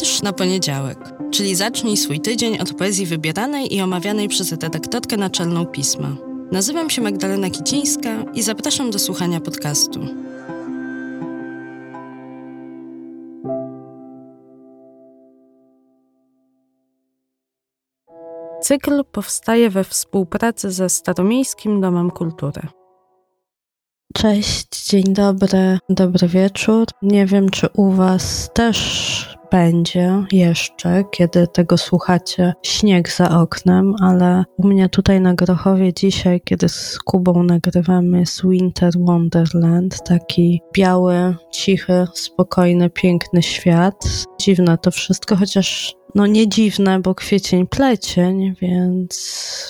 Wiersz na poniedziałek, czyli zacznij swój tydzień od poezji wybieranej i omawianej przez redaktorkę naczelną pisma. Nazywam się Magdalena Kicińska i zapraszam do słuchania podcastu. Cykl powstaje we współpracy ze Staromiejskim Domem Kultury. Cześć, dzień dobry, dobry wieczór. Nie wiem, czy u Was też będzie jeszcze, kiedy tego słuchacie, śnieg za oknem, ale u mnie tutaj na Grochowie dzisiaj, kiedy z Kubą nagrywamy, jest Winter Wonderland, taki biały, cichy, spokojny, piękny świat. Dziwne to wszystko, chociaż no nie dziwne, bo kwiecień plecień, więc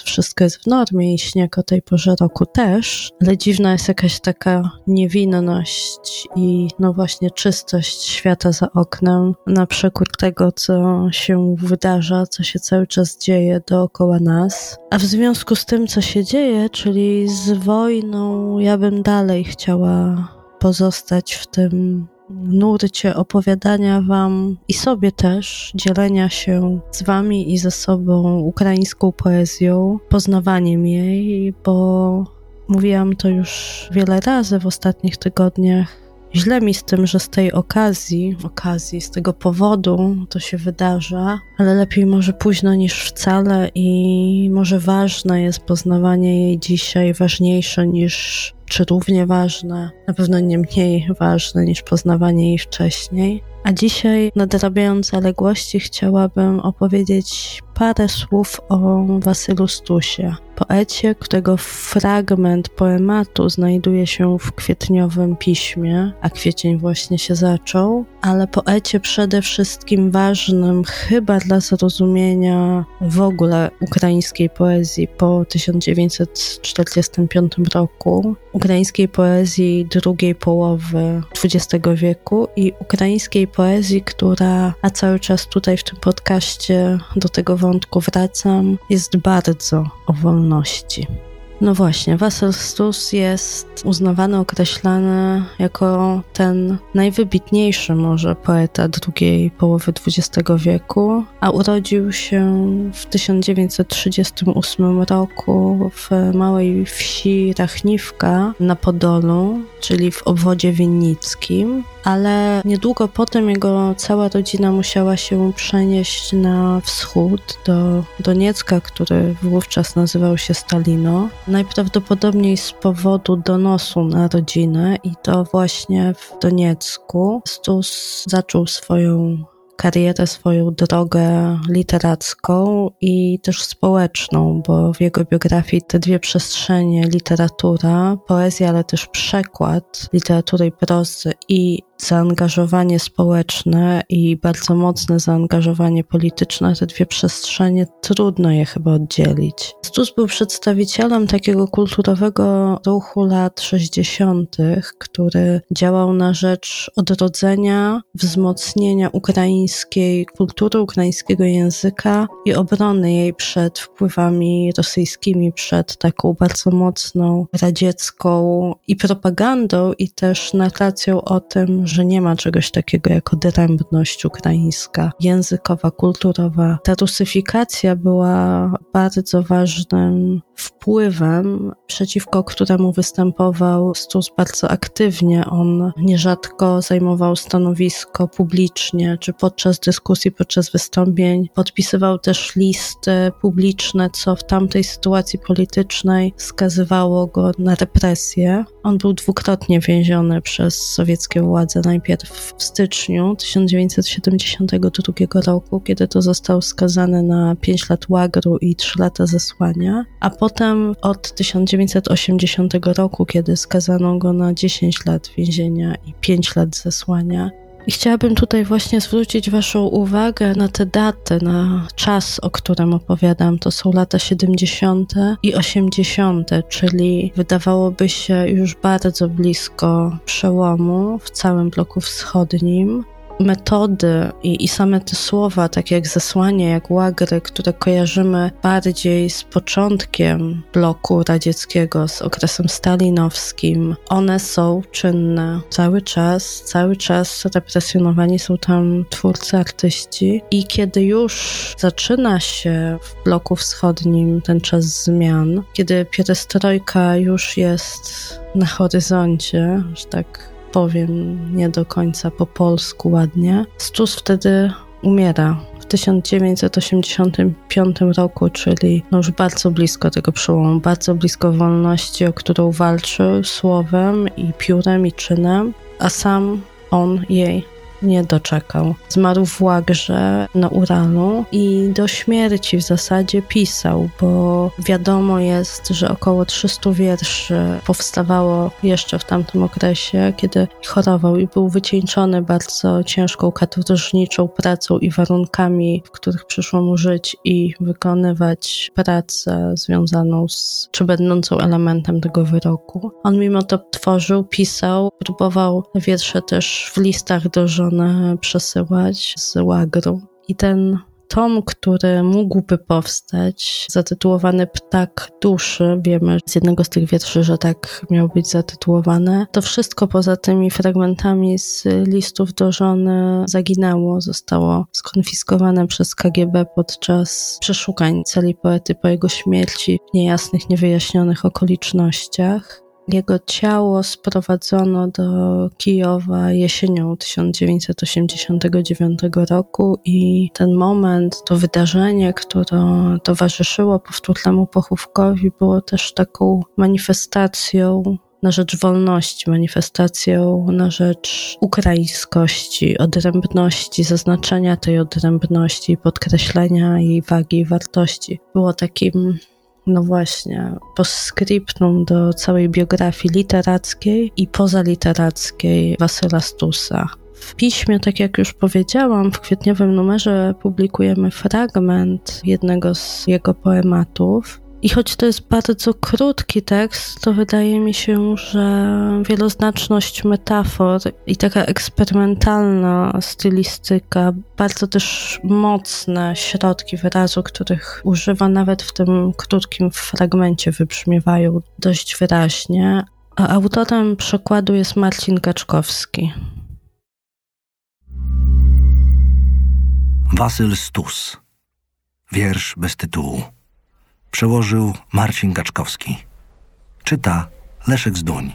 wszystko jest w normie i śnieg o tej porze roku też, ale dziwna jest jakaś taka niewinność i no właśnie czystość świata za oknem, na przekór tego, co się wydarza, co się cały czas dzieje dookoła nas. A w związku z tym, co się dzieje, czyli z wojną, ja bym dalej chciała pozostać w tym nurcie opowiadania Wam i sobie też, dzielenia się z Wami i ze sobą ukraińską poezją, poznawaniem jej, bo mówiłam to już wiele razy w ostatnich tygodniach. Źle mi z tym, że z tej okazji, okazji, z tego powodu to się wydarza, ale lepiej może późno niż wcale i może ważne jest poznawanie jej dzisiaj, ważniejsze niż czy równie ważne, na pewno nie mniej ważne niż poznawanie jej wcześniej. A dzisiaj, nadrabiając zaległości, chciałabym opowiedzieć parę słów o Wasylu Stusie, poecie, którego fragment poematu znajduje się w kwietniowym piśmie, a kwiecień właśnie się zaczął, ale poecie przede wszystkim ważnym chyba dla zrozumienia w ogóle ukraińskiej poezji po 1945 roku, ukraińskiej poezji drugiej połowy XX wieku i ukraińskiej poezji, która, a cały czas tutaj w tym podcaście do tego wątku wracam, jest bardzo o wolności. No właśnie, Wasyl Stus jest uznawany, określany jako ten najwybitniejszy może poeta drugiej połowy XX wieku, a urodził się w 1938 roku w małej wsi Rachniwka na Podolu, czyli w obwodzie winnickim, ale niedługo potem jego cała rodzina musiała się przenieść na wschód do Doniecka, który wówczas nazywał się Stalino. Najprawdopodobniej z powodu donosu na rodzinę i to właśnie w Doniecku Stus zaczął swoją karierę, swoją drogę literacką i też społeczną, bo w jego biografii te dwie przestrzenie, literatura, poezja, ale też przekład literatury i prozy i zaangażowanie społeczne i bardzo mocne zaangażowanie polityczne, te dwie przestrzenie, trudno je chyba oddzielić. Stus był przedstawicielem takiego kulturowego ruchu lat 60., który działał na rzecz odrodzenia, wzmocnienia ukraińskiej kultury, ukraińskiego języka i obrony jej przed wpływami rosyjskimi, przed taką bardzo mocną radziecką i propagandą, i też narracją o tym, że nie ma czegoś takiego jak odrębność ukraińska, językowa, kulturowa. Ta rusyfikacja była bardzo ważnym wpływem, przeciwko któremu występował Stus bardzo aktywnie. On nierzadko zajmował stanowisko publicznie, czy podczas dyskusji, podczas wystąpień. Podpisywał też listy publiczne, co w tamtej sytuacji politycznej skazywało go na represję. On był dwukrotnie więziony przez sowieckie władze. Najpierw w styczniu 1972 roku, kiedy to został skazany na 5 lat łagru i 3 lata zesłania, a potem od 1980 roku, kiedy skazano go na 10 lat więzienia i 5 lat zesłania. I chciałabym tutaj właśnie zwrócić Waszą uwagę na te daty, na czas, o którym opowiadam. To są lata 70. i 80., czyli wydawałoby się już bardzo blisko przełomu w całym bloku wschodnim. Metody i, i same te słowa, takie jak zesłanie, jak łagry, które kojarzymy bardziej z początkiem bloku radzieckiego, z okresem stalinowskim, one są czynne cały czas, cały czas represjonowani są tam twórcy, artyści i kiedy już zaczyna się w bloku wschodnim ten czas zmian, kiedy pierestrojka już jest na horyzoncie, że tak powiem nie do końca po polsku ładnie, Stus wtedy umiera. W 1985 roku, czyli no już bardzo blisko tego przełomu, bardzo blisko wolności, o którą walczył słowem i piórem i czynem, a sam on jej nie doczekał. Zmarł w Łagrze na Uralu i do śmierci w zasadzie pisał, bo wiadomo jest, że około 300 wierszy powstawało jeszcze w tamtym okresie, kiedy chorował i był wycieńczony bardzo ciężką katorżniczą pracą i warunkami, w których przyszło mu żyć i wykonywać pracę związaną z, czy będącą elementem tego wyroku. On mimo to tworzył, pisał, próbował wiersze też w listach do żony przesyłać z łagru. I ten tom, który mógłby powstać, zatytułowany Ptak Duszy, wiemy z jednego z tych wierszy, że tak miał być zatytułowane, to wszystko poza tymi fragmentami z listów do żony zaginęło, zostało skonfiskowane przez KGB podczas przeszukań celi poety po jego śmierci w niejasnych, niewyjaśnionych okolicznościach. Jego ciało sprowadzono do Kijowa jesienią 1989 roku i ten moment, to wydarzenie, które towarzyszyło powtórnemu pochówkowi, było też taką manifestacją na rzecz wolności, manifestacją na rzecz ukraińskości, odrębności, zaznaczenia tej odrębności, podkreślenia jej wagi i wartości. Było takim no właśnie, postscriptum do całej biografii literackiej i pozaliterackiej Wasyla Stusa. W piśmie, tak jak już powiedziałam, w kwietniowym numerze publikujemy fragment jednego z jego poematów, i choć to jest bardzo krótki tekst, to wydaje mi się, że wieloznaczność metafor i taka eksperymentalna stylistyka, bardzo też mocne środki wyrazu, których używa nawet w tym krótkim fragmencie, wybrzmiewają dość wyraźnie. A autorem przekładu jest Marcin Kaczkowski. Wasyl Stus. Wiersz bez tytułu. Przełożył Marcin Gaczkowski. Czyta Leszek Zduń.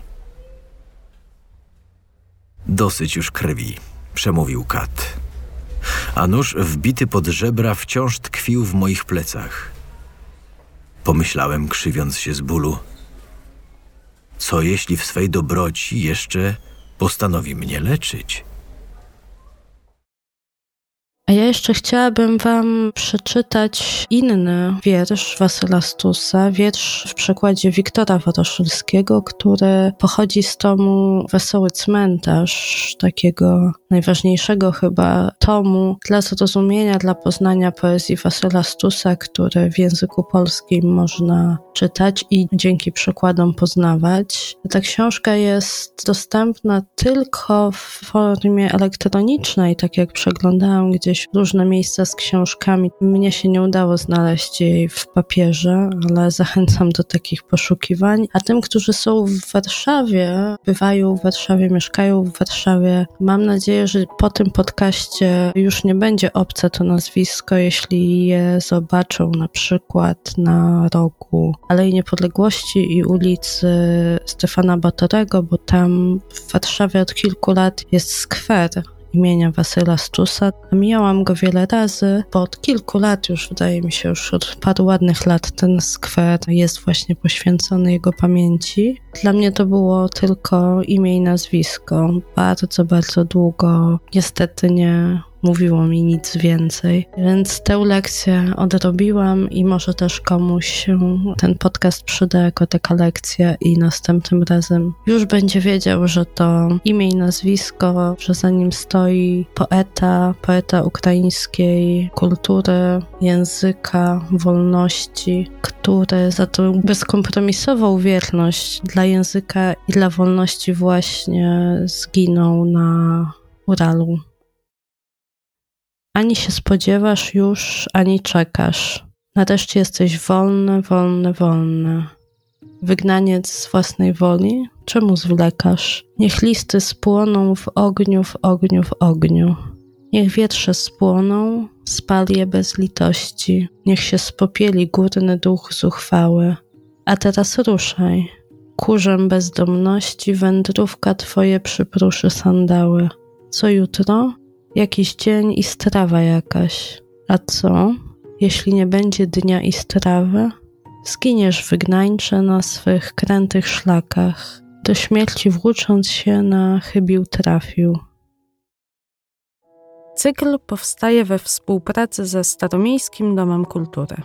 Dosyć już krwi, przemówił kat. A nóż wbity pod żebra wciąż tkwił w moich plecach. Pomyślałem, krzywiąc się z bólu. Co jeśli w swej dobroci jeszcze postanowi mnie leczyć? A ja jeszcze chciałabym Wam przeczytać inny wiersz Wasyla Stusa, wiersz w przekładzie Wiktora Woroszylskiego, który pochodzi z tomu Wesoły Cmentarz, takiego najważniejszego chyba tomu dla zrozumienia, dla poznania poezji Wasyla Stusa, który w języku polskim można czytać i dzięki przekładom poznawać. Ta książka jest dostępna tylko w formie elektronicznej, tak jak przeglądałam różne miejsca z książkami. Mnie się nie udało znaleźć jej w papierze, ale zachęcam do takich poszukiwań. A tym, którzy są w Warszawie, bywają w Warszawie, mieszkają w Warszawie, mam nadzieję, że po tym podcaście już nie będzie obce to nazwisko, jeśli je zobaczą na przykład na rogu Alei Niepodległości i ulicy Stefana Batorego, bo tam w Warszawie od kilku lat jest skwer imienia Wasyla Stusa. Mijałam go wiele razy, bo od kilku lat już, wydaje mi się, już od paru ładnych lat ten skwer jest właśnie poświęcony jego pamięci. Dla mnie to było tylko imię i nazwisko. Bardzo, bardzo długo niestety nie mówiło mi nic więcej. Więc tę lekcję odrobiłam i może też komuś się ten podcast przyda jako taka lekcja i następnym razem już będzie wiedział, że to imię i nazwisko, że za nim stoi poeta, poeta ukraińskiej kultury, języka, wolności, który za tą bezkompromisową wierność dla języka i dla wolności właśnie zginął na Uralu. Ani się spodziewasz już, ani czekasz. Nareszcie jesteś wolny, wolny, wolny. Wygnaniec z własnej woli? Czemu zwlekasz? Niech listy spłoną w ogniu, w ogniu, w ogniu. Niech wietrze spłoną, spal je bez litości. Niech się spopieli górny duch zuchwały. A teraz ruszaj. Kurzem bezdomności wędrówka twoje przypruszy sandały. Co jutro? Jakiś dzień i strawa jakaś. A co, jeśli nie będzie dnia i strawy? Zginiesz wygnańcze na swych krętych szlakach, do śmierci włócząc się na chybił trafił. Cykl powstaje we współpracy ze Staromiejskim Domem Kultury.